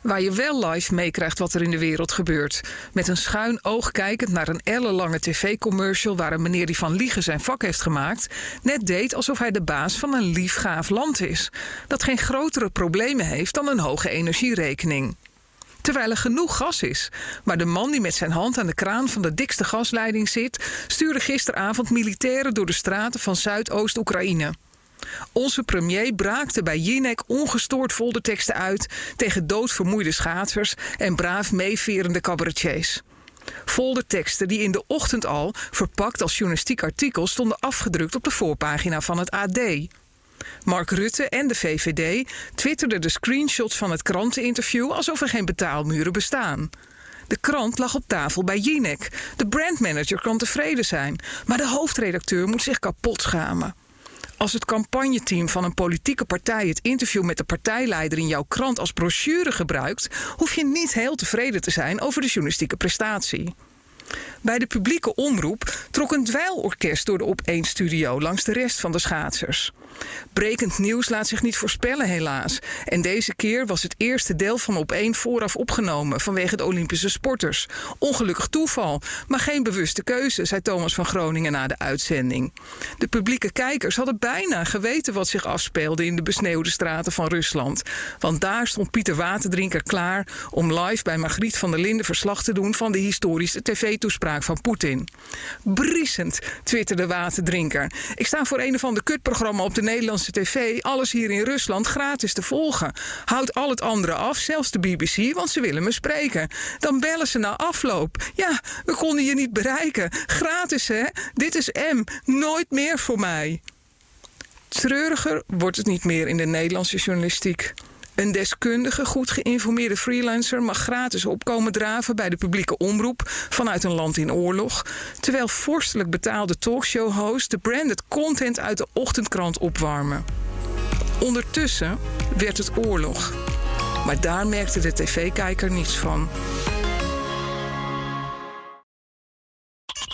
Waar je wel live meekrijgt wat er in de wereld gebeurt. Met een schuin oog kijkend naar een ellenlange tv-commercial... waar een meneer die van liegen zijn vak heeft gemaakt... net deed alsof hij de baas van een lief gaaf land is. Dat geen grotere problemen heeft dan een hoge energierekening. Terwijl er genoeg gas is. Maar de man die met zijn hand aan de kraan van de dikste gasleiding zit... stuurde gisteravond militairen door de straten van Zuidoost-Oekraïne... Onze premier braakte bij Jinek ongestoord folderteksten uit tegen doodvermoeide schaatsers en braaf meeverende cabaretiers. Folderteksten die in de ochtend al, verpakt als journalistiek artikel, stonden afgedrukt op de voorpagina van het AD. Mark Rutte en de VVD twitterden de screenshots van het kranteninterview alsof er geen betaalmuren bestaan. De krant lag op tafel bij Jinek. De brandmanager kan tevreden zijn, maar de hoofdredacteur moet zich kapot schamen. Als het campagneteam van een politieke partij het interview met de partijleider in jouw krant als brochure gebruikt, hoef je niet heel tevreden te zijn over de journalistieke prestatie. Bij de publieke omroep trok een dweilorkest door de Op1-studio langs de rest van de schaatsers. Brekend nieuws laat zich niet voorspellen, helaas. En deze keer was het eerste deel van op één vooraf opgenomen vanwege de Olympische sporters. Ongelukkig toeval, maar geen bewuste keuze, zei Thomas van Groningen na de uitzending. De publieke kijkers hadden bijna geweten wat zich afspeelde in de besneeuwde straten van Rusland. Want daar stond Pieter Waterdrinker klaar om live bij Margriet van der Linden verslag te doen van de historische tv-toespraak van Poetin. Briesend, twitterde Waterdrinker. Ik sta voor een of ander kutprogramma op de Nederlandse tv alles hier in Rusland gratis te volgen. Houd al het andere af, zelfs de BBC, want ze willen me spreken. Dan bellen ze na afloop. Ja, we konden je niet bereiken. Gratis, hè? Dit is M. Nooit meer voor mij. Treuriger wordt het niet meer in de Nederlandse journalistiek. Een deskundige, goed geïnformeerde freelancer mag gratis opkomen draven bij de publieke omroep vanuit een land in oorlog, terwijl vorstelijk betaalde talkshow-hosts de branded content uit de ochtendkrant opwarmen. Ondertussen werd het oorlog, maar daar merkte de tv-kijker niets van.